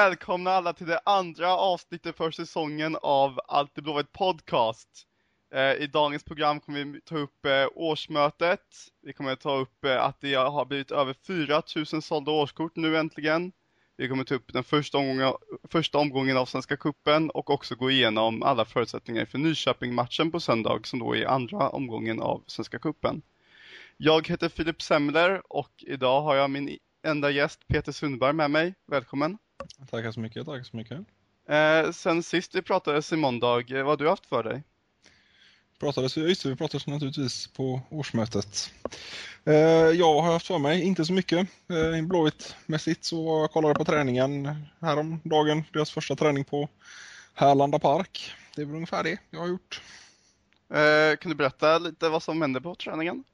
Välkomna alla till det andra avsnittet för säsongen av Allt är Blåvitt podcast. Eh, I dagens program kommer vi ta upp eh, årsmötet. Vi kommer ta upp eh, att det har blivit över 4000 sålda årskort nu äntligen. Vi kommer ta upp den första omgången, första omgången av Svenska Kuppen och också gå igenom alla förutsättningar för Nyköping-matchen på söndag som då är andra omgången av Svenska Kuppen. Jag heter Filip Semler och idag har jag min enda gäst Peter Sundberg med mig. Välkommen! Tackar så mycket, tackar så mycket. Eh, sen sist vi pratades i måndag, eh, vad har du haft för dig? Pratades, just vi pratades naturligtvis på årsmötet. Eh, jag har haft för mig, inte så mycket. Eh, Blåvitt-mässigt så jag kollade på träningen häromdagen, deras första träning på Härlanda Park. Det är väl ungefär det jag har gjort. Eh, kan du berätta lite vad som hände på träningen?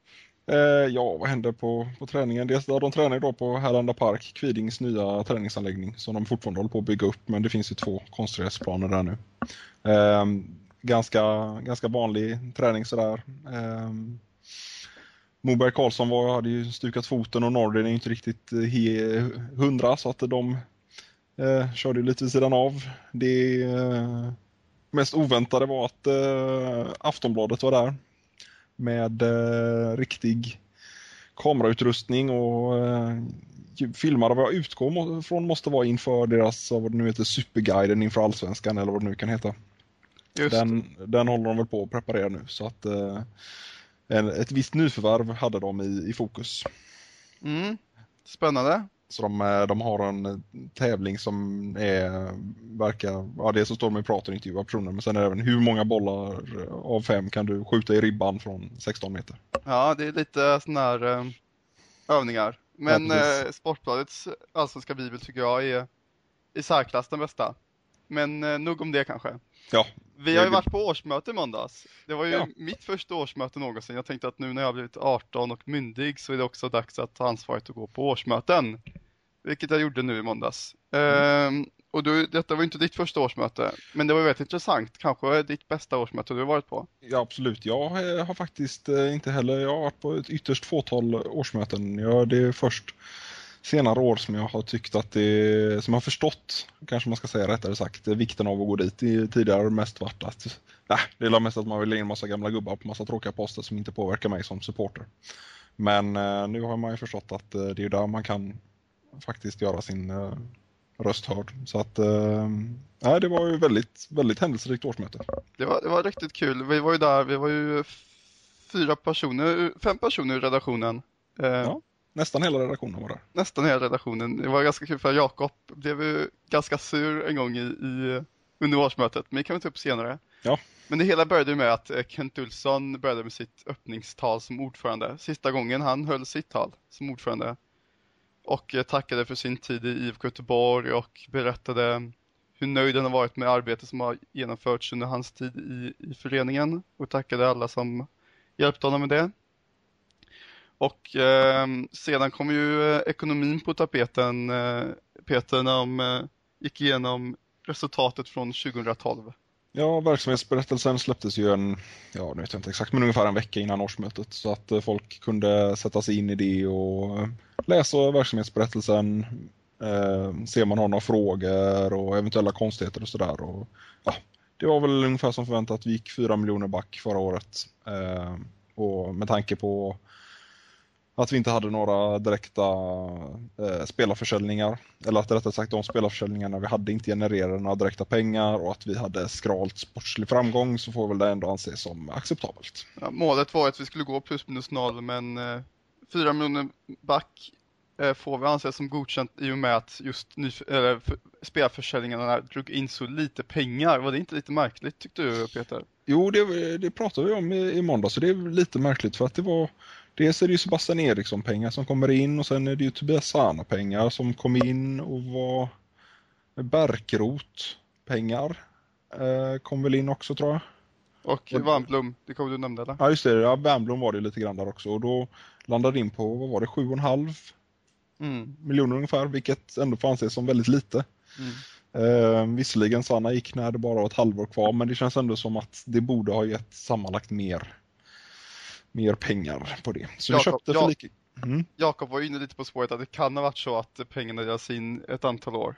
Eh, ja, vad hände på, på träningen? Dels där de tränar idag på Härlanda Park, Kvidings nya träningsanläggning som de fortfarande håller på att bygga upp, men det finns ju två konstgräsplaner där nu. Eh, ganska, ganska vanlig träning sådär. Eh, Moberg Karlsson var, hade ju stukat foten och Nordin är inte riktigt eh, he, hundra så att de eh, körde lite vid sidan av. Det eh, mest oväntade var att eh, Aftonbladet var där med eh, riktig kamerautrustning och eh, filmade vad jag utgår från måste vara inför deras, vad det nu heter, superguiden inför allsvenskan eller vad det nu kan heta. Den, den håller de väl på att preparera nu så att eh, ett visst nyförvärv hade de i, i fokus. Mm. Spännande. Så de, eh, de har en eh, tävling som är, verkar, ja det så står de och pratar och intervjuar personer, men sen är det även hur många bollar av fem kan du skjuta i ribban från 16 meter? Ja, det är lite sådana här övningar. Men ja, äh, Sportbladets allsvenska bibel tycker jag är i särklass den bästa. Men äh, nog om det kanske. Ja. Vi har ju varit på årsmöte i måndags. Det var ju ja. mitt första årsmöte någonsin. Jag tänkte att nu när jag har blivit 18 och myndig så är det också dags att ta ansvaret och gå på årsmöten. Vilket jag gjorde nu i måndags. Mm. Ehm, och du, detta var inte ditt första årsmöte, men det var väldigt intressant. Kanske ditt bästa årsmöte du har varit på? Ja, absolut. Jag har faktiskt eh, inte heller, jag har varit på ett ytterst fåtal årsmöten. Jag, det är först senare år som jag har tyckt att det, som jag har förstått, kanske man ska säga rättare sagt, vikten av att gå dit. Tidigare har det mest varit att, nej, det är mest att man vill in massa gamla gubbar på massa tråkiga poster som inte påverkar mig som supporter. Men eh, nu har man ju förstått att eh, det är där man kan faktiskt göra sin eh, röst hörd. Så att, eh, det var ju väldigt, väldigt händelserikt årsmöte. Det var, det var riktigt kul. Vi var ju där, vi var ju fyra personer, fem personer i redaktionen. Eh, ja. Nästan hela redaktionen var där. Nästan hela redaktionen. Det var ganska kul för Jakob blev ju ganska sur en gång i, i under årsmötet, men det kan vi ta upp senare. Ja. Men det hela började med att eh, Kent Olsson började med sitt öppningstal som ordförande. Sista gången han höll sitt tal som ordförande. Och eh, tackade för sin tid i IFK Göteborg och berättade hur nöjd han har varit med arbetet som har genomförts under hans tid i, i föreningen. Och tackade alla som hjälpte honom med det. Och eh, sedan kom ju eh, ekonomin på tapeten, eh, Peter, när de eh, gick igenom resultatet från 2012. Ja, verksamhetsberättelsen släpptes ju en, ja nu vet jag inte exakt, men ungefär en vecka innan årsmötet så att eh, folk kunde sätta sig in i det och eh, läsa verksamhetsberättelsen, eh, se om man har några frågor och eventuella konstigheter och sådär. Ja, det var väl ungefär som förväntat, vi gick 4 miljoner back förra året. Eh, och med tanke på att vi inte hade några direkta eh, spelarförsäljningar. Eller att rättare sagt de spelarförsäljningarna vi hade inte genererade några direkta pengar och att vi hade skralt sportslig framgång så får väl det ändå anses som acceptabelt. Ja, målet var att vi skulle gå plus minus noll men eh, 4 miljoner back eh, får vi anses som godkänt i och med att just ny, eller, spelarförsäljningarna drog in så lite pengar. Var det inte lite märkligt tyckte du Peter? Jo, det, det pratade vi om i, i måndag så det är lite märkligt för att det var Dels är det ju Sebastian Eriksson-pengar som kommer in och sen är det ju Tobias Sana-pengar som kom in och var Bärkrot-pengar eh, kom väl in också tror jag. Och Wernbloom, det kommer du nämna eller? Ja just det, ja, Wernbloom var det lite grann där också och då landade in på, vad var det, 7,5 mm. miljoner ungefär, vilket ändå får anses som väldigt lite. Mm. Eh, visserligen Sanna gick när det bara var ett halvår kvar men det känns ändå som att det borde ha gett sammanlagt mer mer pengar på det. Så Jacob, köpte för lika... Mm. Jakob var inne lite på spåret att det kan ha varit så att pengarna delas in ett antal år.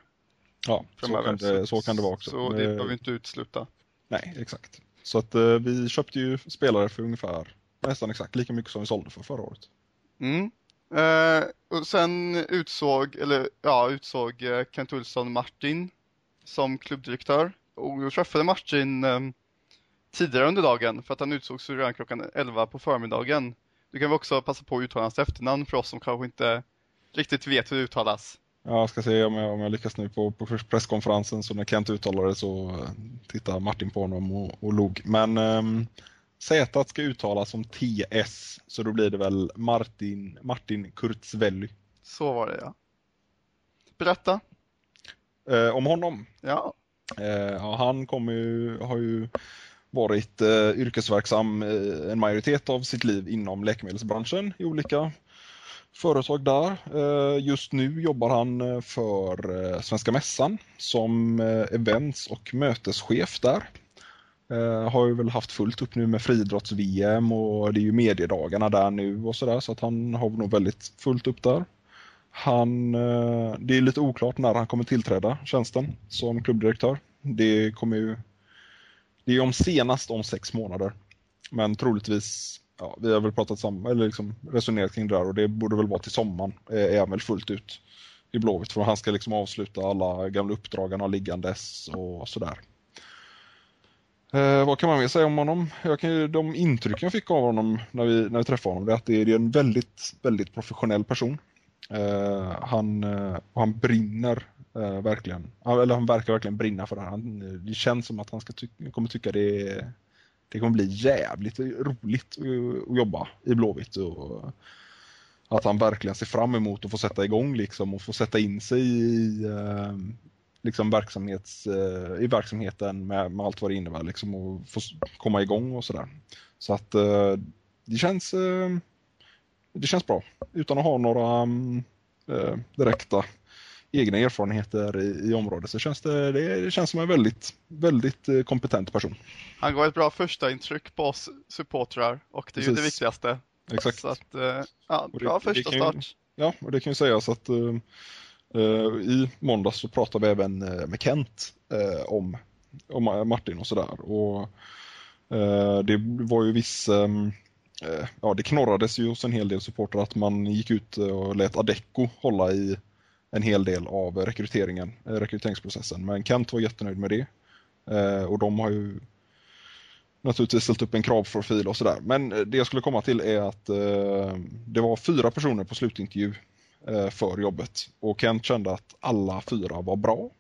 Ja, så kan, det, så kan det vara också. Så det behöver vi inte utesluta. Nej, exakt. Så att eh, vi köpte ju spelare för ungefär nästan exakt lika mycket som vi sålde för förra året. Mm. Eh, och sen utsåg, eller ja, utsåg eh, Kent Olsson Martin som klubbdirektör. Och jag träffade Martin eh, tidigare under dagen för att han utsågs redan klockan 11 på förmiddagen. Du kan vi också passa på att uttala hans efternamn för oss som kanske inte riktigt vet hur det uttalas. Ja, Jag ska se om jag, om jag lyckas nu på, på presskonferensen så när Kent uttalade det så eh, tittar Martin på honom och, och log. Men um, Z ska uttalas som TS så då blir det väl Martin, Martin Kurtzvelly. Så var det ja. Berätta. Eh, om honom. Ja. Eh, ja, han kommer ju, har ju varit eh, yrkesverksam eh, en majoritet av sitt liv inom läkemedelsbranschen i olika företag där. Eh, just nu jobbar han eh, för eh, Svenska Mässan som eh, events och möteschef där. Eh, har ju väl haft fullt upp nu med friidrotts-VM och det är ju mediedagarna där nu och sådär så att han har nog väldigt fullt upp där. Han, eh, det är lite oklart när han kommer tillträda tjänsten som klubbdirektör. Det kommer ju det är om senast om sex månader. Men troligtvis, ja, vi har väl pratat samma, eller liksom resonerat kring det där och det borde väl vara till sommaren, eh, är han väl fullt ut i Blåvitt för han ska liksom avsluta alla gamla uppdrag han har liggandes och sådär. Eh, vad kan man mer säga om honom? Jag kan ju, de intryck jag fick av honom när vi, när vi träffade honom det är att det är en väldigt, väldigt professionell person. Eh, han, eh, och han brinner eh, verkligen, eller han verkar verkligen brinna för det här. Han, det känns som att han ska ty kommer tycka det, det kommer bli jävligt roligt att, att jobba i Blåvitt. Och, att han verkligen ser fram emot att få sätta igång liksom och få sätta in sig i, eh, liksom verksamhets, eh, i verksamheten med, med allt vad det innebär liksom och få komma igång och sådär. Så att eh, det känns eh, det känns bra utan att ha några ehm, eh, direkta egna erfarenheter i, i området så känns det, det, det känns som en väldigt, väldigt eh, kompetent person. Han gav ett bra första intryck på oss supportrar och det är ju det viktigaste. Exakt. Så att, eh, ja, bra det första kan ju- start. Ja, och det kan ju sägas att eh, i måndags så pratade vi även med Kent eh, om, om Martin och sådär. Och det var ju viss, eh, ja det knorrades ju hos en hel del supportrar att man gick ut och lät Adecco hålla i en hel del av rekryteringen, eh, rekryteringsprocessen. Men Kent var jättenöjd med det. Eh, och de har ju naturligtvis ställt upp en kravprofil och sådär. Men eh, det jag skulle komma till är att eh, det var fyra personer på slutintervju eh, för jobbet och Kent kände att alla fyra var bra.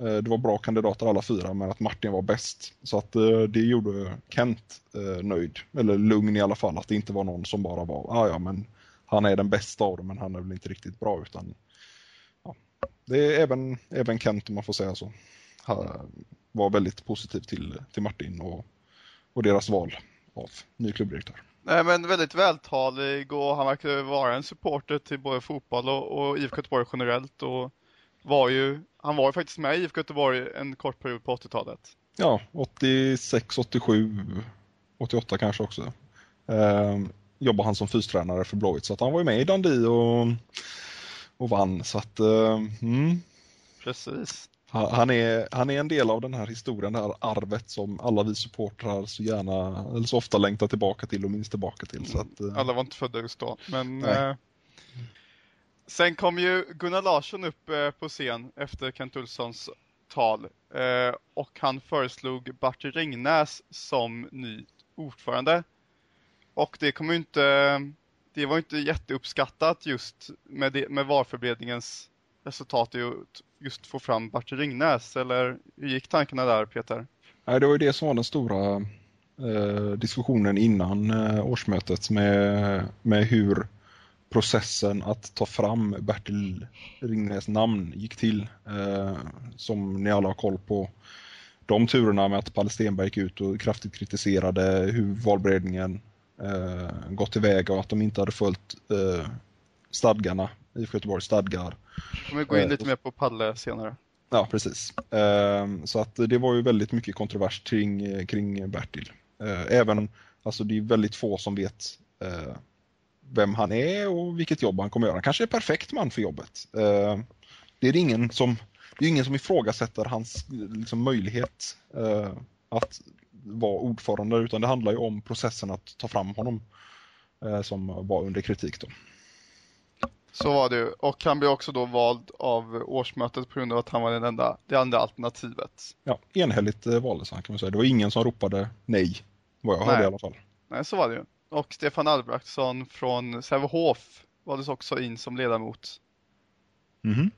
Eh, det var bra kandidater alla fyra men att Martin var bäst. Så att eh, det gjorde Kent eh, nöjd, eller lugn i alla fall, att det inte var någon som bara var, ah, ja men han är den bästa av dem men han är väl inte riktigt bra utan. Det är även, även Kent om man får säga så. Var väldigt positiv till, till Martin och och deras val av ny klubbdirektör. Nej men väldigt vältalig och han verkar vara en supporter till både fotboll och, och IFK Göteborg generellt och var ju, han var ju faktiskt med i IFK Göteborg en kort period på 80-talet. Ja, 86, 87, 88 kanske också. Eh, jobbade han som fystränare för Blåvitt så att han var ju med i Dundee och, och vann. Så att, eh, mm, Precis. han, är, han är en del av den här historien, det här arvet som alla vi supportrar så gärna, eller så ofta längtar tillbaka till och minns tillbaka till. Så att, eh, Alla var inte födda just då. Men eh, sen kom ju Gunnar Larsson upp eh, på scen efter Kent Olssons tal eh, och han föreslog Bart Ringnäs som ny ordförande. Och det kommer ju inte, det var inte jätteuppskattat just med, det, med valförberedningens resultat i att just få fram Bart Ringnäs. Eller hur gick tankarna där Peter? Nej, det var ju det som var den stora eh, diskussionen innan eh, årsmötet med, med hur processen att ta fram Bertil Ringnäs namn gick till. Eh, som ni alla har koll på. De turerna med att Palle Stenberg gick ut och kraftigt kritiserade hur valberedningen eh, gått tillväga och att de inte hade följt eh, stadgarna i Göteborgs stadgar. Kommer gå in Eh, lite mer på Palle senare. Ja, precis. Ehm, Så att det var ju väldigt mycket kontrovers kring, kring Bertil. Eh, Även, alltså det är väldigt få som vet eh, vem han är och vilket jobb han kommer göra. Han kanske är perfekt man för jobbet. Eh, Det är det ingen som, det är ingen som ifrågasätter hans liksom, möjlighet eh, att vara ordförande utan det handlar ju om processen att ta fram honom eh, som var under kritik. Då. Så var det ju. Och han blev också då vald av årsmötet på grund av att han var den enda, det andra alternativet. Ja, enhälligt eh, valdes han kan man säga. Det var ingen som ropade nej, vad jag hörde i alla fall. Nej, så var det ju. Och Stefan Albrektsson från Sävehof valdes också in som ledamot mm.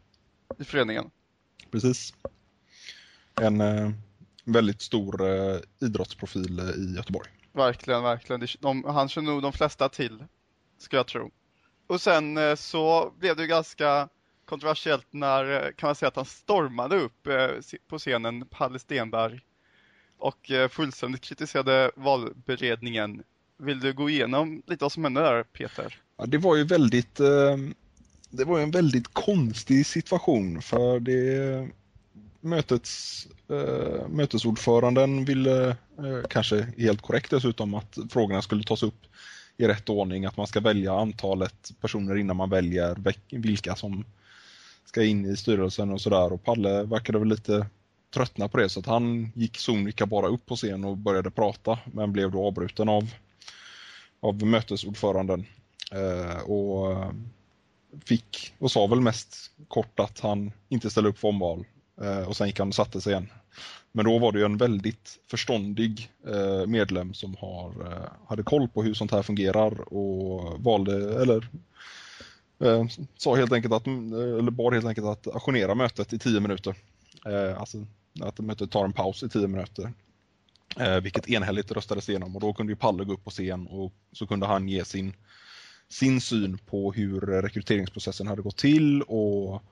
i föreningen. Precis. En eh, väldigt stor eh, idrottsprofil eh, i Göteborg. Verkligen, verkligen. De, han känner nog de flesta till, ska jag tro. Och sen eh, så blev det ju ganska kontroversiellt när, eh, kan man säga att han stormade upp eh, på scenen, Palle Stenberg, och fullständigt kritiserade valberedningen. Vill du gå igenom lite vad som hände där, Peter? Ja, det var ju väldigt, det var en väldigt konstig situation för det mötets, eh, mötesordföranden ville, eh, kanske helt korrekt dessutom, att frågorna skulle tas upp i rätt ordning, att man ska välja antalet personer innan man väljer vilka som ska in i styrelsen och sådär. Och Palle verkade väl lite tröttna på det så att han gick sonika bara upp på scen och började prata men blev då avbruten av, av mötesordföranden. Eh, och eh, fick och sa väl mest kort att han inte ställde upp för omval Eh, och sen gick han och satte sig igen. Men då var det ju en väldigt förståndig eh, medlem som har, eh, hade koll på hur sånt här fungerar och valde, eller sa helt enkelt att, eller bad helt enkelt att ajournera mötet i tio minuter. Alltså att mötet tar en paus i tio minuter. Vilket enhälligt röstades igenom och då kunde ju Palle gå upp på scen och så kunde han ge sin, sin syn på hur rekryteringsprocessen hade gått till och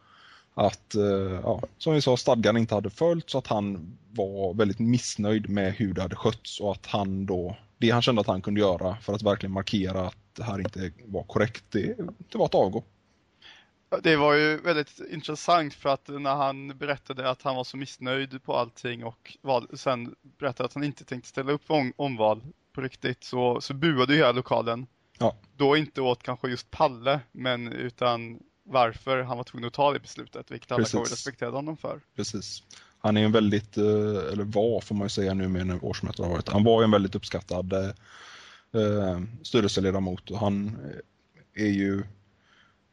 att, eh, ja, som vi sa, stadgan inte hade följts och att han var väldigt missnöjd med hur det hade skötts och att han då, det han kände att han kunde göra för att verkligen markera att det här inte var korrekt, det, det var att avgå. Det var ju väldigt intressant för att när han berättade att han var så missnöjd på allting och sen berättade att han inte tänkte ställa upp om, omval på riktigt så, så buade ju hela lokalen. Ja. Då inte åt kanske just Palle men utan varför han var tvungen att ta det beslutet, vilket alla kommer respektera honom för. Precis. Han är en väldigt, eh, eller var får man ju säga nu med när årsmötet har varit, han var en väldigt uppskattad eh, eh styrelseledamot och han är ju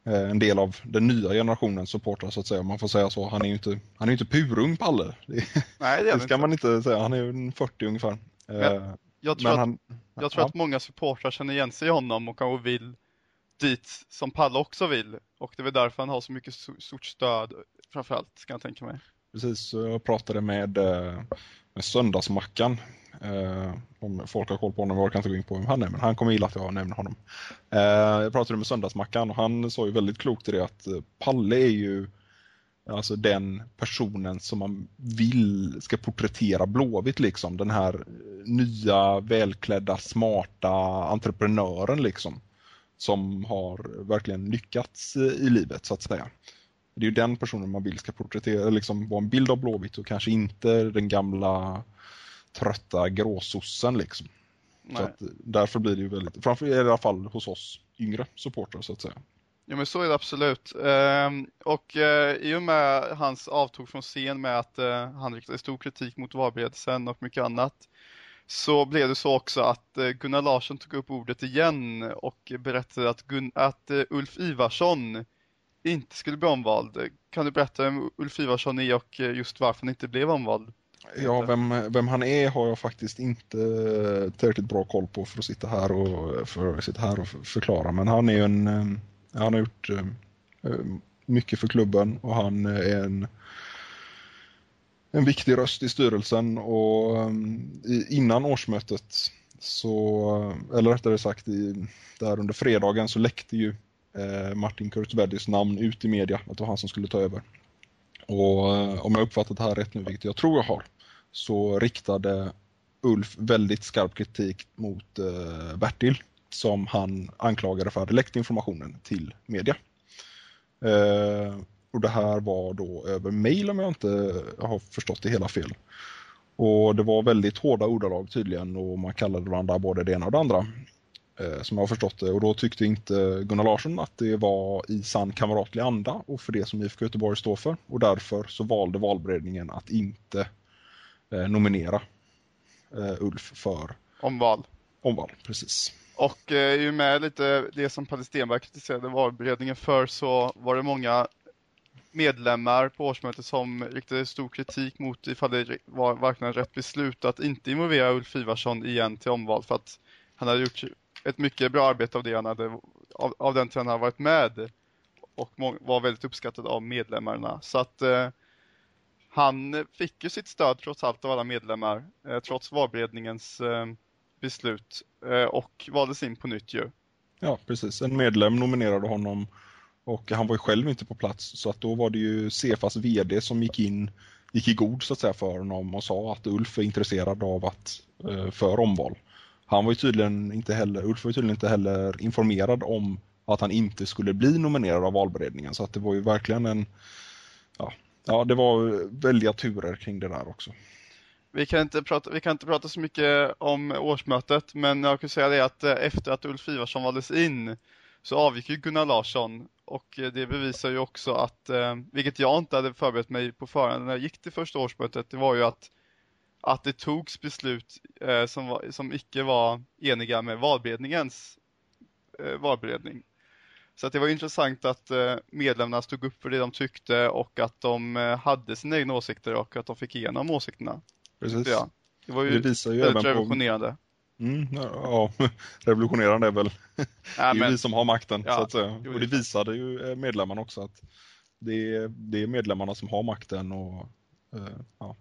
en del av den nya generationens supportrar så att säga, om man får säga så. Han är ju inte, han är inte purung Palle. Det, Nej, det, det ska inte. man inte säga, han är ju 40 ungefär. Men, jag tror, Men han, att, jag tror ja. att många supportrar känner igen sig i honom och kanske vill dit som Palle också vill. Och det är väl därför han har så mycket stort stöd framförallt, ska jag tänka mig. Precis, jag pratade med, eh, med Söndagsmackan. Eh, om folk har koll på honom, jag kan inte gå in på vem han är, men han kommer gilla att jag nämner honom. Eh, jag pratade med Söndagsmackan och han sa ju väldigt klokt i det att eh, Palle är ju alltså den personen som man vill ska porträttera Blåvitt liksom. Den här eh, nya, välklädda, smarta entreprenören liksom som har verkligen lyckats i livet så att säga. Det är ju den personen man vill ska porträttera, liksom vara en bild av Blåvitt och kanske inte den gamla trötta gråsossen liksom. Så att, därför blir det ju väldigt, framför i alla fall hos oss yngre supportrar så att säga. Ja men så är det absolut. Ehm, och eh, i och med hans avtog från scen med att eh, han riktade stor kritik mot valberedelsen och mycket annat så blev det så också att eh, Gunnar Larsson tog upp ordet igen och berättade att, Gun att eh, Ulf Ivarsson inte skulle bli omvald. Kan du berätta vem Ulf Ivarsson är och eh, just varför han inte blev omvald? Ja, vem, vem han är har jag faktiskt inte tillräckligt bra koll på för att sitta här och, för att sitta här och förklara. Men han är en, han har gjort mycket för klubben och han är en en viktig röst i styrelsen och um, innan årsmötet så, eller rättare sagt i, där under fredagen så läckte ju eh, Martin Kurtzbergis namn ut i media att det var han som skulle ta över. Och eh, om jag uppfattat det här rätt nu, vilket jag tror jag har, så riktade Ulf väldigt skarp kritik mot eh, Bertil som han anklagade för att ha läckt informationen till media. Eh, och det här var då över mail om jag inte har förstått det hela fel. Och det var väldigt hårda ordalag tydligen och man kallade varandra både det ena och det andra. Eh, som jag har förstått det och då tyckte inte Gunnar Larsson att det var i sann kamratlig anda och för det som IFK Göteborg står för och därför så valde valberedningen att inte eh, nominera eh, Ulf för omval. Omval, precis. Och eh, och med lite det som Palle Stenberg kritiserade valberedningen för så var det många medlemmar på årsmötet som riktade stor kritik mot ifall det var verkligen rätt beslut att inte involvera Ulf Ivarsson igen till omval för att han hade gjort ett mycket bra arbete av det han hade, av, av den tiden han varit med och var väldigt uppskattad av medlemmarna. Så att eh, han fick ju sitt stöd trots allt av alla medlemmar, eh, trots valberedningens eh, beslut eh, och valdes in på nytt ju. Ja, precis. En medlem nominerade honom och han var ju själv inte på plats så att då var det ju Cefas VD som gick in gick i god så att säga för honom och sa att Ulf är intresserad av att eh, för omval. Han var ju tydligen inte heller, Ulf var ju tydligen inte heller informerad om att han inte skulle bli nominerad av valberedningen så att det var ju verkligen en ja, ja det var väldiga turer kring det där också. Vi kan, inte prata, vi kan inte prata så mycket om årsmötet men jag kan säga det att eh, efter att Ulf Ivarsson valdes in så avgick ju Gunnar Larsson och det bevisar ju också att, eh, vilket jag inte hade förberett mig på förhand när jag gick till första årsmötet, det var ju att, att det togs beslut eh, som, var, som icke var eniga med valberedningens eh, valberedning. Så att det var intressant att eh, medlemmarna stod upp för det de tyckte och att de eh, hade sina egna åsikter och att de fick igenom åsikterna. Precis. Ja. Det var ju, det visar ju väldigt revolutionerande. Mm, ja, revolutionerande är väl ja, det är men... vi som har makten. Ja, så att säga. Och det visade ju eh, medlemmarna också att det är, det är medlemmarna som har makten och uh, ja,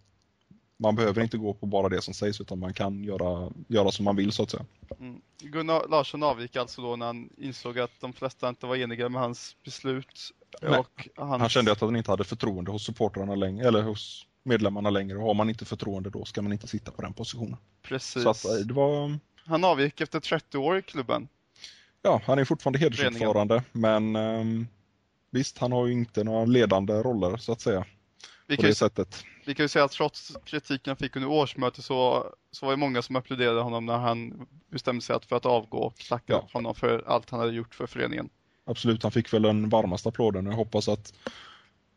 man behöver inte gå på bara det som sägs utan man kan göra, göra som man vill så att säga. Mm. Gunnar Larsson avgick alltså då när han insåg att de flesta inte var eniga med hans beslut. Och hans... Han kände att han inte hade förtroende hos supportrarna längre, eller hos medlemmarna längre. Och har man inte förtroende då ska man inte sitta på den positionen. Precis. Så att, eh, det var... Han avgick efter 30 år i klubben. Ja, han är fortfarande hedersordförande men um, visst, han har ju inte några ledande roller så att säga. Vi det sättet. Vi kan ju säga att trots kritiken han fick under årsmötet så, så var det många som applåderade honom när han bestämde sig för att avgå och tacka ja. honom för allt han hade gjort för föreningen. Absolut, han fick väl den varmaste applåden. Jag hoppas att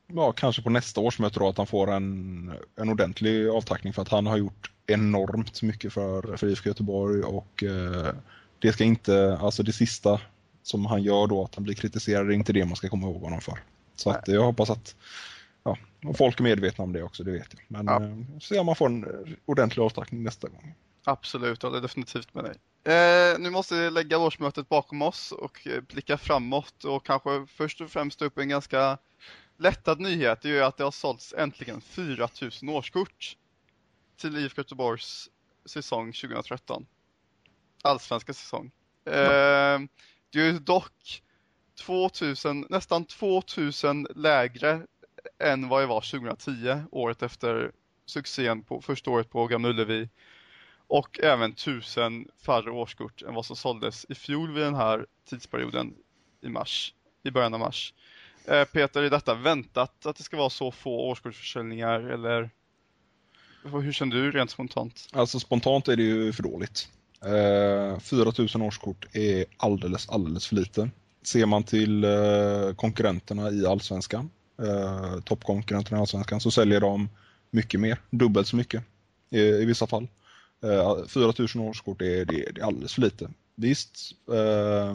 ja, kanske på nästa årsmöte då att han får en, en ordentlig avtackning för att han har gjort enormt mycket för, för IFK Göteborg och eh, det ska inte, alltså det sista som han gör då, att han blir kritiserad, det är inte det man ska komma ihåg honom för. Så att jag hoppas att ja, folk är medvetna om det också, det vet jag. Men ja. eh, se om man får en ordentlig avtackning nästa gång. Absolut, jag håller definitivt med dig. Eh, nu måste vi lägga årsmötet bakom oss och eh, blicka framåt och kanske först och främst ta upp en ganska lättad nyhet är ju att det har sålts äntligen 4000 årskort till IFK Göteborgs säsong 2013. Allsvenska säsong. Eh, det är ju dock 2000, nästan 2000 lägre än vad det var 2010, året efter succén på första året på Gamla Ullevi. Och även 1000 färre årskort än vad som såldes i fjol vid den här tidsperioden i mars, i början av mars. Eh, Peter, är detta väntat att det ska vara så få årskortsförsäljningar eller hur känner du rent spontant? Alltså spontant är det ju för dåligt. Eh, 4000 årskort är alldeles, alldeles för lite. Ser man till eh, konkurrenterna i Allsvenskan, toppkonkurrenterna i Allsvenskan, så säljer de mycket mer, dubbelt så mycket i, vissa fall. 4000 årskort är, det, det är alldeles för lite. Visst, eh,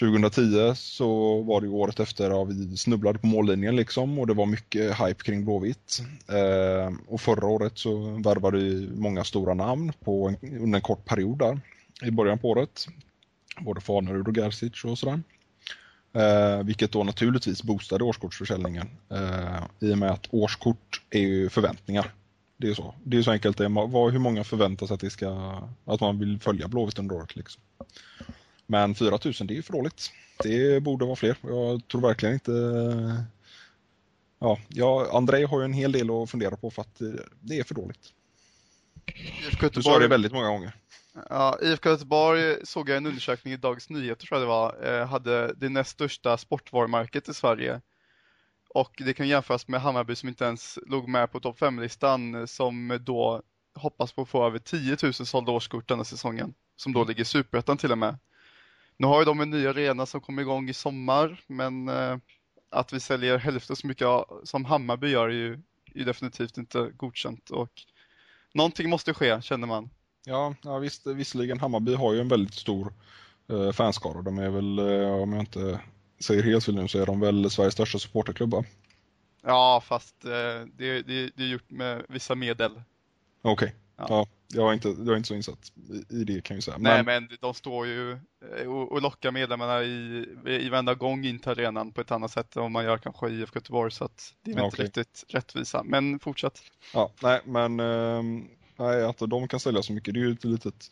2010 så var det året efter att vi snubblade på mållinjen liksom och det var mycket hype kring Blåvitt. Eh, och förra året så värvade vi många stora namn på en, under en kort period där i början på året. Både Fanerud och Gerzic och sådär. Eh, vilket då naturligtvis boostade årskortsförsäljningen eh, i och med att årskort är ju förväntningar. Det är så. Det är så enkelt det är. Hur många förväntar sig att, det ska, att man vill följa Blåvitt under året liksom. Men 4000 det är för dåligt. Det borde vara fler. Jag tror verkligen inte... Ja, ja André har ju en hel del att fundera på för att det är för dåligt. IFK Du sa det väldigt många gånger. Ja, IFK Göteborg såg jag en undersökning i Dagens Nyheter tror jag det var, eh, hade det näst största sportvarumärket i Sverige. Och det kan jämföras med Hammarby som inte ens låg med på topp 5-listan som då hoppas på att få över 10 000 sålda årskort denna säsongen. som då ligger i Superettan till och med. Nu har ju de en ny arena som kommer igång i sommar, men eh, att vi säljer hälften så mycket som Hammarby gör är ju, är definitivt inte godkänt och någonting måste ske känner man. Ja, ja visst, visserligen Hammarby har ju en väldigt stor eh, fanskara. De är väl, eh, om jag inte säger helt fel nu, så är de väl Sveriges största supporterklubba. Ja, fast eh, det, det, det är gjort med vissa medel. Okej, okay. Ja. ja. jag, är inte, jag är inte så insatt i, i det kan jag säga. Nej, men, men de står ju eh, och, och lockar medlemmarna i, i varenda gång in till arenan på ett annat sätt än vad man gör kanske i IFK Göteborg, så att det är väl inte riktigt rättvisa. Men fortsätt. Ja, nej, men eh, nej, att de kan sälja så mycket, det är ju ett litet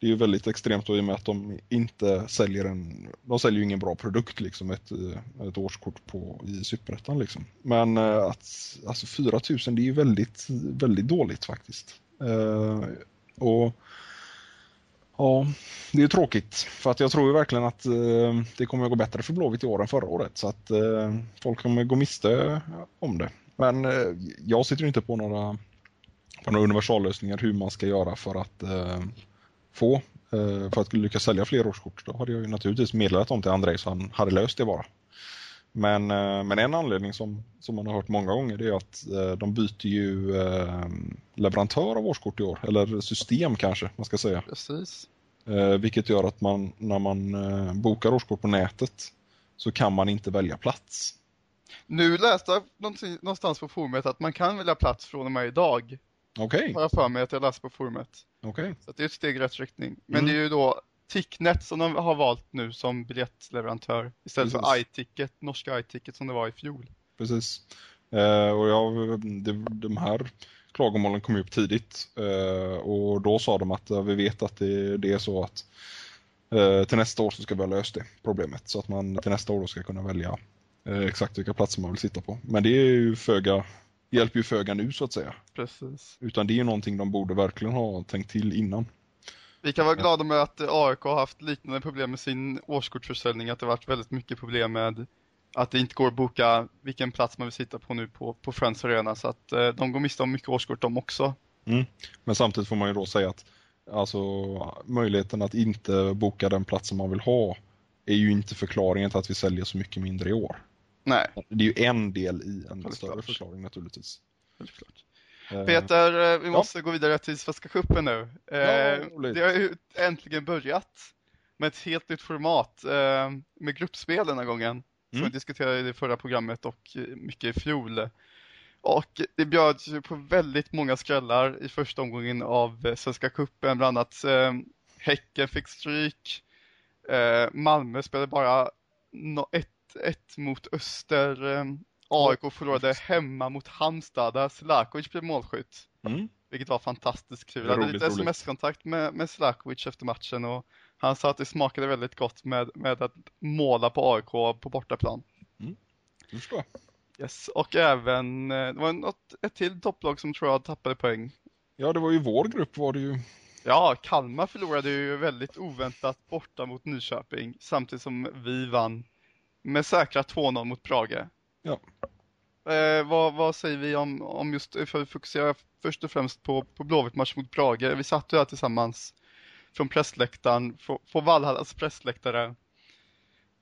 det är ju väldigt extremt då i och med att de inte säljer en, de säljer ju ingen bra produkt liksom, ett, ett årskort på, i Superettan liksom. Men eh, att, alltså 4000 det är ju väldigt, väldigt dåligt faktiskt. Eh, och Ja, det är tråkigt för att jag tror ju verkligen att eh, det kommer att gå bättre för Blåvitt i år än förra året så att eh, folk kommer gå miste om det. Men eh, jag sitter inte på några, på några universallösningar hur man ska göra för att eh, få eh, för att lyckas sälja fler årskort. Då hade jag ju naturligtvis meddelat dem till André så han hade löst det bara. Men, eh, men en anledning som, som man har hört många gånger det är att eh, de byter ju leverantör av årskort i år, eller system kanske man ska säga. Precis. Vilket gör att man när man bokar årskort på nätet så kan man inte välja plats. Nu läste jag någonstans på forumet att man kan välja plats från och med idag. Okej. Har jag för mig att jag läste på forumet. Okay. Så det är ett steg i rätt riktning. Men mm. det är ju då Ticknet som de har valt nu som biljettleverantör istället Precis. för iTicket, norska iTicket som det var i fjol. Precis. Eh, och jag, det, de här klagomålen kom upp tidigt eh, och då sa de att vi vet att det, det är så att eh, till nästa år så ska vi ha löst det problemet så att man till nästa år ska kunna välja eh, exakt vilka platser man vill sitta på. Men det är ju föga hjälper ju föga nu så att säga. Precis. Utan det är ju någonting de borde verkligen ha tänkt till innan. Vi kan vara glada med att AIK har haft liknande problem med sin årskortsförsäljning, att det varit väldigt mycket problem med att det inte går att boka vilken plats man vill sitta på nu på, på Friends Arena, så att eh, de går miste om mycket årskort de också. Mm. Men samtidigt får man ju då säga att alltså, möjligheten att inte boka den plats som man vill ha är ju inte förklaringen till att vi säljer så mycket mindre i år. Nej. Det är ju en del i en Självklart. större förklaring naturligtvis. Självklart. Eh, Peter, eh, vi måste ja. gå vidare till Svenska cupen nu. Ja, eh, det har ju äntligen börjat med ett helt nytt format med gruppspel den här gången. Mm. Som vi diskuterade i det förra programmet och mycket i fjol. Och det bjöds ju på väldigt många skrällar i första omgången av Svenska cupen. Bland annat Häcken fick stryk. Malmö spelade bara ett 1-1 mot Öster. Ehm, AIK förlorade hemma mot Halmstad där Slakovic blev målskytt. Mm. Vilket var fantastiskt kul. Jag hade lite sms-kontakt med, med Slakovic efter matchen och han sa att det smakade väldigt gott med, med att måla på AIK på bortaplan. Mm. Förstår. Yes, och även, eh, det var något, ett till topplag som tror jag tappade poäng. Ja, det var ju vår grupp var det ju. Ja, Kalmar förlorade ju väldigt oväntat borta mot Nyköping samtidigt som vi vann med säkra 2-0 mot Brage. Ja. Eh, vad, vad, säger vi om, om just, för att fokusera först och främst på, på Blåvitt match mot Brage. Vi satt ju här tillsammans från pressläktaren, på, Valhallas pressläktare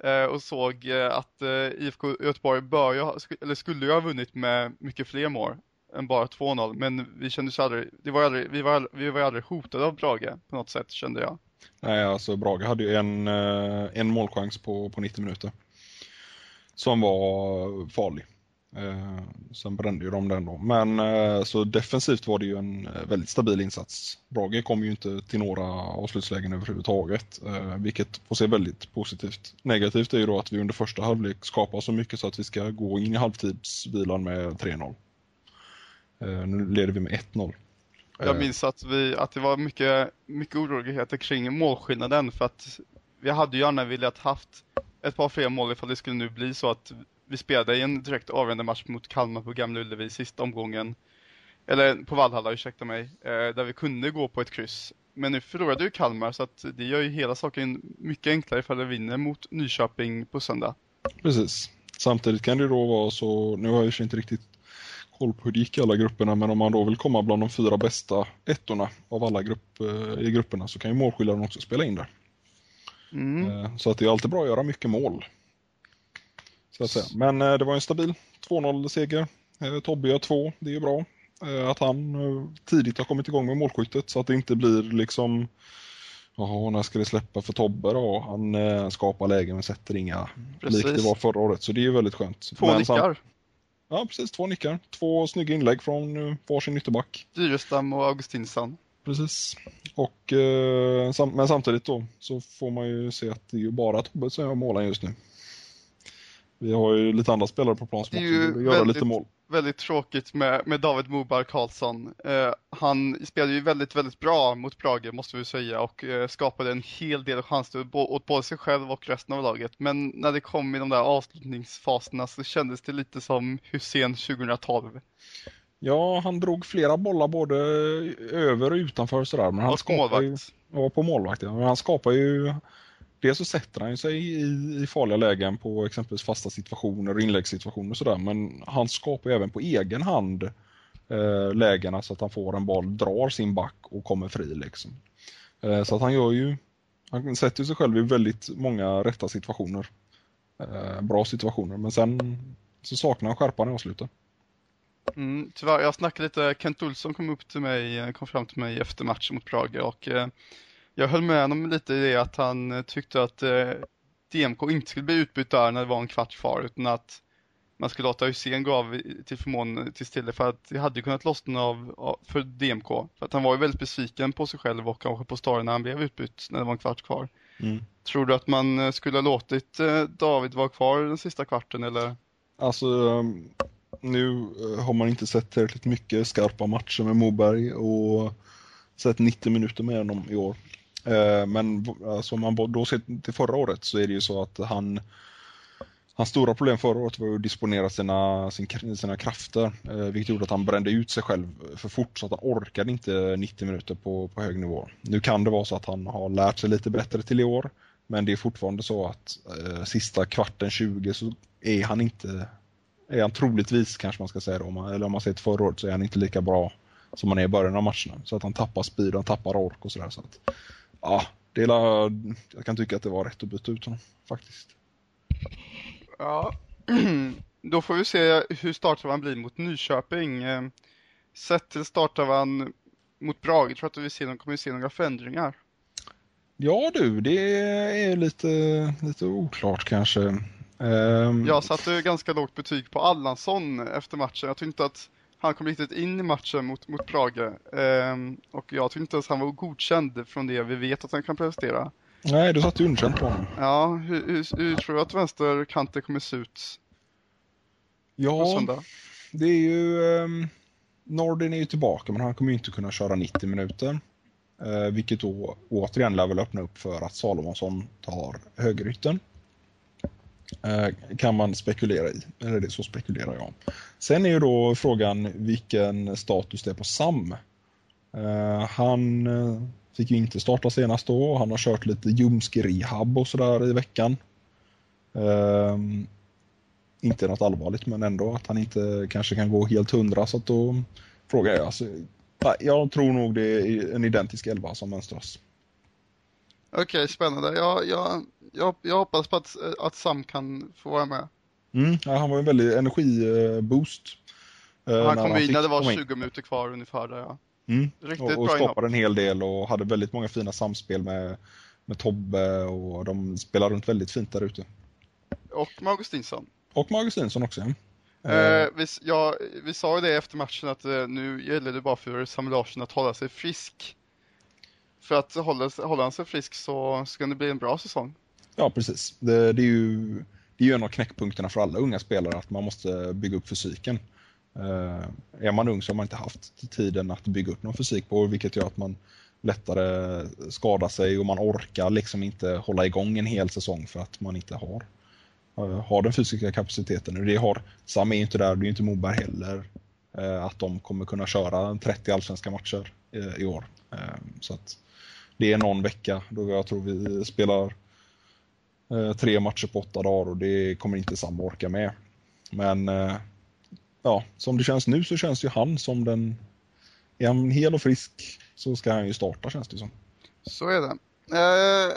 eh, och såg eh, att eh, IFK Göteborg bör eller skulle ju ha vunnit med mycket fler mål än bara 2-0. Men vi kände aldrig, det var aldrig, vi var, vi var aldrig hotade av Brage på något sätt kände jag. Nej, alltså Brage hade ju en, eh, en målchans på, på 90 minuter som var farlig. Eh, sen brände ju de den då. Men eh, så defensivt var det ju en eh, väldigt stabil insats. Brage kom ju inte till några avslutslägen överhuvudtaget, eh, vilket får se väldigt positivt. Negativt är ju då att vi under första halvlek skapar så mycket så att vi ska gå in i halvtidsvilan med 3-0. Eh, nu leder vi med 1-0. Jag eh. minns att, vi, att det var mycket, mycket oroligheter kring målskillnaden för att vi hade ju gärna velat haft ett par fler mål ifall det skulle nu bli så att vi spelade i en direkt avgörande match mot Kalmar på Gamla Ullevi sista omgången. Eller på Valhalla, ursäkta mig. Eh, där vi kunde gå på ett kryss. Men nu förlorade ju Kalmar så att det gör ju hela saken mycket enklare ifall vi vinner mot Nyköping på söndag. Precis. Samtidigt kan det då vara så, nu har jag ju inte riktigt koll på hur det gick i alla grupperna, men om man då vill komma bland de fyra bästa ettorna av alla grupp, eh, i grupperna så kan ju målskillnaden också spela in där. Mm. Eh, Så att det är alltid bra att göra mycket mål. Så att säga. Men eh, det var en stabil 2-0 seger. Eh, Tobbe gör två, det är ju bra. Att han tidigt har kommit igång med målskyttet så att det inte blir liksom Jaha, när ska det släppa för Tobbe då? Han eh, skapar lägen men sätter inga Precis. likt det var förra året. Så det är ju väldigt skönt. Två Men nickar. Ja, precis. Två nickar. Två snygga inlägg från eh, varsin ytterback. Dyrestam och Augustinsson. Precis. Och, eh, sam men samtidigt då så får man ju se att det är ju bara Tobbe som gör målen just nu. Vi har ju lite andra spelare på plan som också borde göra väldigt- lite mål. Väldigt tråkigt med, med David Moberg Karlsson. Eh, han spelade ju väldigt, väldigt bra mot Brage måste vi säga och eh, skapade en hel del chanser åt både sig själv och resten av laget. Men när det kom i de där avslutningsfaserna så kändes det lite som Hussein 2012. Ja, han drog flera bollar både över och utanför och sådär. Men han Och ju, målvakt. ja, på målvakt. Men han skapar ju Dels så sätter han ju sig i, i farliga lägen på exempelvis fasta situationer och inläggssituationer och sådär. Men han skapar ju även på egen hand eh, lägena så att han får en boll, drar sin back och kommer fri liksom. Eh, så att han gör ju, han sätter ju sig själv i väldigt många rätta situationer. Eh, bra situationer, men sen så saknar han skärpan i avslutet. Mm, tyvärr, jag snackade lite, Kent Olsson kom upp till mig, eh, kom fram till mig efter matchen mot Brage och eh, jag höll med honom lite i det att han eh, tyckte att eh, DMK inte skulle bli utbytt där när det var en kvart kvar utan att man skulle låta Hysén gå av till förmån till Stille för att det hade ju kunnat lossna av, av för DMK. För att han var ju väldigt besviken på sig själv och kanske på Staren när han blev utbytt när det var en kvart kvar. Mm. Tror du att man eh, skulle ha låtit David vara kvar den sista kvarten eller? Alltså, um, nu eh, har man inte sett tillräckligt mycket skarpa matcher med Moberg och sett 90 minuter med honom i år. Eh, men alltså, om man då ser till förra året så är det ju så att han Hans stora problem förra året var ju att disponera sina, sina krafter, eh, vilket gjorde att han brände ut sig själv för fort så att han orkade inte 90 minuter på, på hög nivå. Nu kan det vara så att han har lärt sig lite bättre till i år, men det är fortfarande så att eh, sista kvarten 20 så är han inte, är han troligtvis kanske man ska säga då, eller om man ser till förra året så är han inte lika bra som han är i början av matcherna. Så att han tappar speed och han tappar ork och sådär. Så att, ja, det är, jag kan tycka att det var rätt att byta ut honom faktiskt. Ja, då får vi se hur startelvan blir mot Nyköping. Eh, Sett till startelvan mot Brage, tror att vi ser, kommer vi se några förändringar. Ja du, det är lite, lite oklart kanske. Ehm, Jag satte ganska lågt betyg på Allansson efter matchen. Jag tyckte inte att han kom riktigt in i matchen mot, mot Brage. Ehm, och jag tyckte inte ens han var godkänd från det vi vet att han kan prestera. Nej, du satte underkänt på honom. Ja, hur, hur, hur tror du att vänsterkanten kommer se ut Ja, det är ju... Um, Nordin är ju tillbaka men han kommer ju inte kunna köra 90 minuter. Eh, vilket då återigen lär väl öppna upp för att Salomonsson tar högerytten. Eh, kan man spekulera i, eller det så spekulerar jag. Sen är ju då frågan vilken status det är på Sam. Eh, han eh, fick ju inte starta senast då, han har kört lite ljumsk rehab och sådär i veckan. Ehm, inte något allvarligt men ändå att han inte kanske kan gå helt hundra så att då frågar jag. Alltså, jag tror nog det är en identisk elva som mönstras. Okej, spännande. Jag, jag, jag, jag hoppas på att, att Sam kan få vara med. Mm, ja, han var en väldig energiboost. eh, Han kom in fick när det var komma in. 20 minuter kvar ungefär där ja. Mm. Riktigt Och, och bra inhopp. skapade en hel del och hade väldigt många fina samspel med, med Tobbe och de spelar runt väldigt fint där ute. Och med Augustinsson. Och med Augustinsson också. ja. Eh, vi, s- ja, vi sa ju det efter matchen att eh, nu gäller det bara för Sam Larsson att hålla sig frisk. För att hålla, hålla han sig frisk så ska det bli en bra säsong. Ja, precis. Det, det, är ju, det är ju en av knäckpunkterna för alla unga spelare att man måste bygga upp fysiken. Eh, är man ung så har man inte haft tiden att bygga upp någon fysik på vilket gör att man lättare skadar sig och man orkar liksom inte hålla igång en hel säsong för att man inte har, eh, har den fysiska kapaciteten. Och det har, Sam är ju inte där, det är ju inte Moberg heller, eh, att de kommer kunna köra 30 allsvenska matcher eh, i år. Eh, så att det är någon vecka då jag tror vi spelar Eh, tre matcher på åtta dagar och det kommer inte Sam orka med. Men eh, ja, som det känns nu så känns ju han som den... Är han hel och frisk så ska han ju starta känns det som. Så är det. Eh,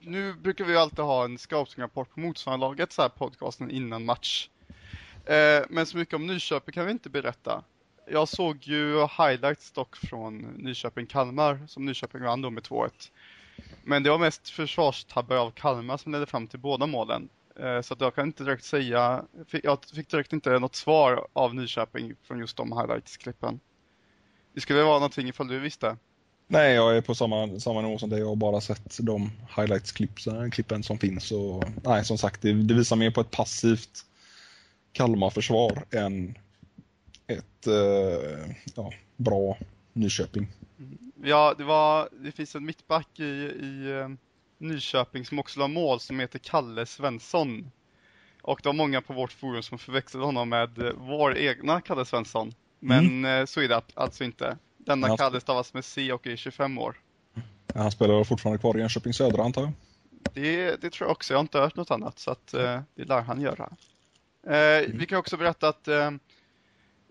nu brukar vi ju alltid ha en scoutingrapport på motståndarlaget så här podcasten innan match. Eh, men så mycket om Nyköping kan vi inte berätta. Jag såg ju highlights dock från Nyköping-Kalmar som Nyköping vann då med 2-1. Men det var mest försvarstabbar av Kalmar som ledde fram till båda målen. Eh, så att jag kan inte direkt säga, jag fick direkt inte något svar av Nyköping från just de highlights-klippen. Det skulle vara någonting ifall du visste. Nej, jag är på samma, samma nivå som dig. Jag har bara sett de highlights-klippen som finns. Och, nej, som sagt, det, det visar mer på ett passivt Kalmar-försvar än ett eh, ja, bra Nyköping. Ja, det, var, det finns en mittback i, i eh, Nyköping som också har mål som heter Kalle Svensson. Och det var många på vårt forum som förväxlade honom med eh, vår egna Kalle Svensson. Men mm. Eh, så är det alltså inte. Denna han... Kalle stavas med C och är 25 år. Han spelar fortfarande kvar i Jönköping Södra antar jag? Det, det tror jag också. Jag har inte hört något annat så att det lär han göra. Eh. Vi kan också berätta att eh,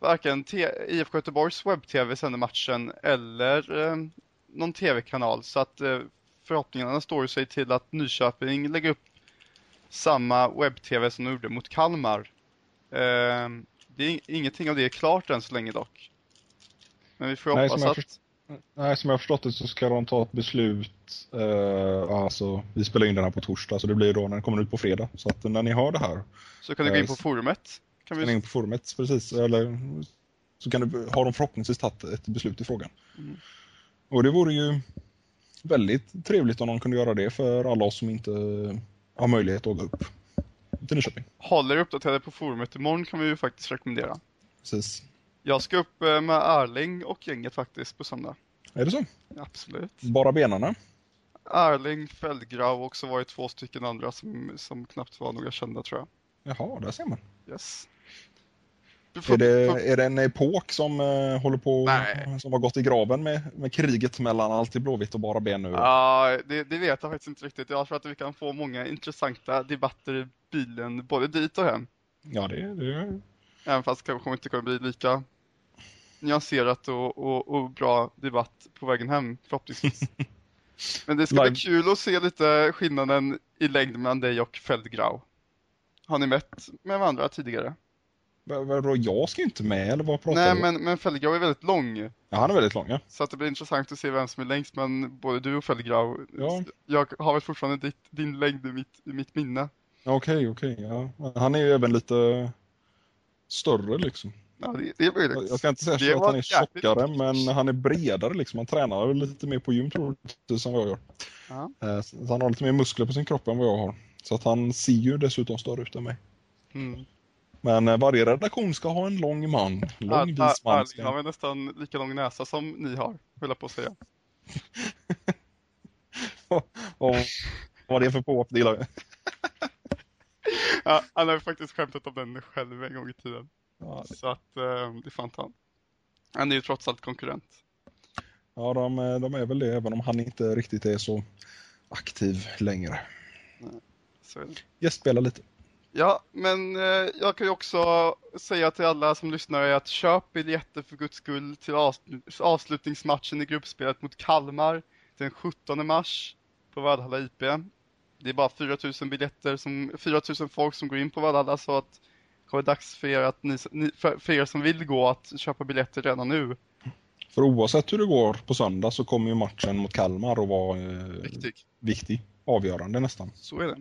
varken IFK Göteborgs webb-tv sänder matchen eller eh, någon tv-kanal. Så att eh, förhoppningarna står sig till att Nyköping lägger upp samma webb-tv som de gjorde mot Kalmar. Eh, det är ingenting av det är klart än så länge dock. Men vi får nej, hoppas att... Först... Nej, som jag har förstått det så ska de ta ett beslut. Eh, alltså, vi spelar in den här på torsdag så det blir då när den kommer ut på fredag. Så att när ni hör det här. Så kan du gå in eh, på forumet? Kan vi... in på forumet, precis. Eller så kan du, har de förhoppningsvis tagit ett beslut i frågan. Mm. Och det vore ju väldigt trevligt om de kunde göra det för alla oss som inte har möjlighet att gå upp till Nyköping. Håller uppdaterade på forumet imorgon kan vi ju faktiskt rekommendera. Precis. Jag ska upp eh, med Erling och gänget faktiskt på söndag. Är det så? Absolut. Bara benarna? Erling, Feldgrau och så var det två stycken andra som, som knappt var några kända tror jag. Jaha, där ser man. Yes. Får, är, det, får... är det en epok som uh, håller på, Nej. som har gått i graven med, med kriget mellan alltid blåvitt och bara ben nu? Ja, det, det, vet jag faktiskt inte riktigt. Jag tror att vi kan få många intressanta debatter i bilen, både dit och hem. Ja, det, det... Även fast det kanske inte kommer bli lika nyanserat och, och, och bra debatt på vägen hem, förhoppningsvis. Men det ska bli kul att se lite skillnaden i längd mellan dig och Feldgrau. Har ni mött med varandra tidigare? Vadå, jag ska ju inte med eller vad pratar Nej, du? men, men Feldgrau är väldigt lång. Ja, han är väldigt lång, ja. Så att det blir intressant att se vem som är längst, men både du och Feldgrau, ja. jag har väl fortfarande ditt, din längd i mitt, i mitt minne. Okej, okay, okej, okay, ja. Han är ju även lite större liksom. Ja, det, det är möjligt. Jag ska inte säga det att han är tjockare, men han är bredare liksom. Han tränar lite mer på gym troligtvis än vad jag gör. Ja. Eh, så han har lite mer muskler på sin kropp än vad jag har. Så att han ser ju dessutom större ut än mig. Mm. Men eh, varje redaktion ska ha en lång man. Lång vis man. Arling har väl nästan lika lång näsa som ni har, höll jag på att säga. vad var det för påhopp? Det gillar ja, han har faktiskt skämtat om den själv en gång i tiden. Ja, det... Så att eh, det är fan han. Han är ju trots allt konkurrent. Ja, de, de är väl det, även om han inte riktigt är så aktiv längre. Nej, Gästspelar lite. Ja, men eh, jag kan ju också säga till alla som lyssnar att köp biljetter för guds skull till avslutningsmatchen i gruppspelet mot Kalmar den 17 mars på Valhalla IP. Det är bara 4000 biljetter, som, 4000 folk som går in på Valhalla så att det är dags för er, att ni, för er som vill gå att köpa biljetter redan nu. För oavsett hur det går på söndag så kommer ju matchen mot Kalmar att vara eh, viktig. viktig, avgörande nästan. Så är det.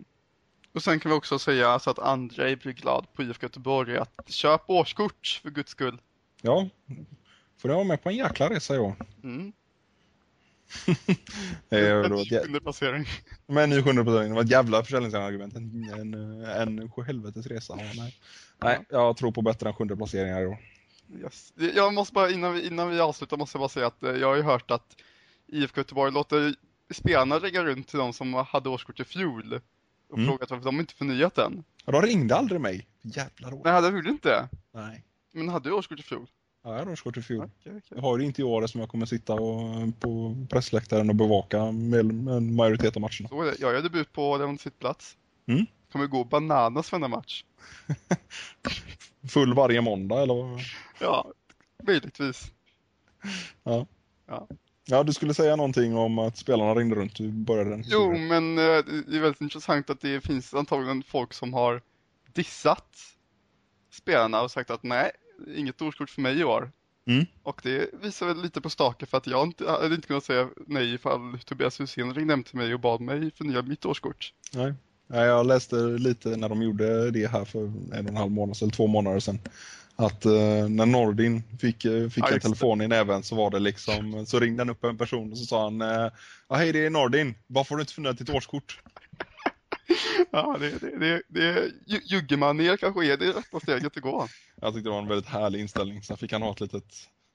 Och sen kan vi också säga så att Andrei blir glad på IFK Göteborg att köp årskort för guds skull. Ja, får jag vara med på en jäkla resa i Mm. en ny placering. Med en ny sjunde placering. Det var ett jävla försäljningsargument. En, en, en helvetes resa. Ja, nej. nej, jag tror på bättre än sjunde placeringar i år. Yes. Jag måste bara, innan vi, innan vi avslutar måste jag bara säga att eh, jag har ju hört att IFK Göteborg låter spelarna ringa runt till de som hade årskort i fjol och mm. frågat varför de inte förnyat den. Ja, de ringde aldrig mig. Jävlar år. Nej, de gjorde inte. Nej. Men hade du årskort i fjol? Ja, jag har årskort i fjol. Okay, okay. Jag har det inte i år som jag kommer sitta och, på pressläktaren och bevaka med, en majoritet av matcherna. Så det. Jag gör debut på den sittplats. Mm. Kommer gå bananas för match. full varje måndag eller vad? Ja, möjligtvis. Ja. Ja. Ja, du skulle säga någonting om att spelarna ringde runt. Du började den Jo, men eh, det är väldigt intressant att det finns antagligen folk som har dissat spelarna och sagt att nej, inget årskort för mig i år. Mm. Och det visar väl lite på stake för att jag inte, hade inte kunnat säga nej ifall Tobias Hysén ringde hem till mig och bad mig förnya mitt årskort. Nej. Nej, jag läste lite när de gjorde det här för en och en halv månad eller två månader sedan. Att eh, när Nordin fick, eh, fick Ja, en telefon i näven så var det liksom, så ringde han upp en person och så sa han eh, hej det är Nordin, varför får du inte förnya ditt årskort? Ja, det, det, det, det ju- ljuger man ner kanske är det rätta steget att gå. Jag tyckte det var en väldigt härlig inställning. Sen fick han ha ett litet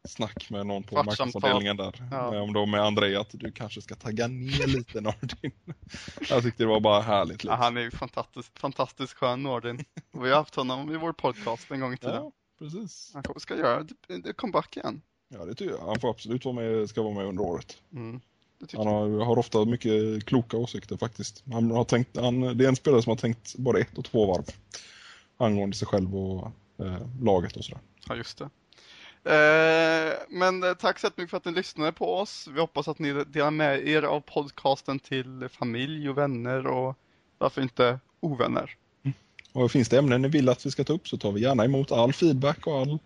snack med någon på marknadsavdelningen där. Ja. Eh, Om då med André att du kanske ska tagga ner lite Nordin. Jag tyckte det var bara härligt. Ja, Liksom. han är ju fantastiskt, fantastiskt skön Nordin. Vi har haft honom i vår podcast en gång i tiden. Ja, precis. Han ska göra det- det comeback igen. Ja, det tycker jag. Han får absolut vara med, ska vara med under året. Mm. Han har, har ofta mycket kloka åsikter faktiskt. Han har tänkt, han, det är en spelare som har tänkt både ett och två varv angående sig själv och eh, laget och sådär. Ja, just det. Eh, men eh, tack så mycket för att ni lyssnade på oss. Vi hoppas att ni delar med er av podcasten till familj och vänner och varför inte ovänner. Och finns det ämnen ni vill att vi ska ta upp så tar vi gärna emot all feedback och all,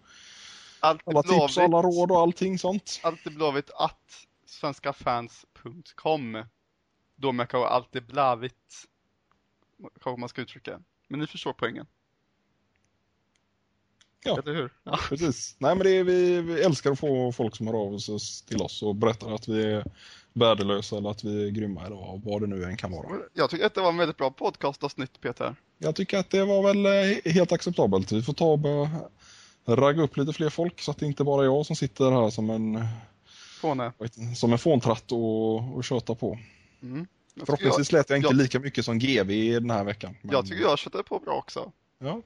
Allt alla tips och alla råd och allting sånt. Allt är blåvitt att svenskafans.com. Då med kanske allt är blåvitt. Kanske man ska uttrycka. Men ni förstår poängen. Ja. Eller hur? Ja. Precis. Nej men det är, vi, vi älskar att få folk som hör av sig till oss och berättar att vi är värdelösa eller att vi är grymma eller vad, det nu än kan vara. Jag tycker att det var en väldigt bra podcastavsnitt Peter. Jag tycker att det var väl eh, helt acceptabelt. Vi får ta och ragga upp lite fler folk så att det inte bara är jag som sitter här som en, Fåne. som en fåntratt och, och tjötar på. Mm. Jag, Förhoppningsvis lät jag inte jag- lika mycket som GV den här veckan. men- jag tycker jag köttade på bra också. Ja,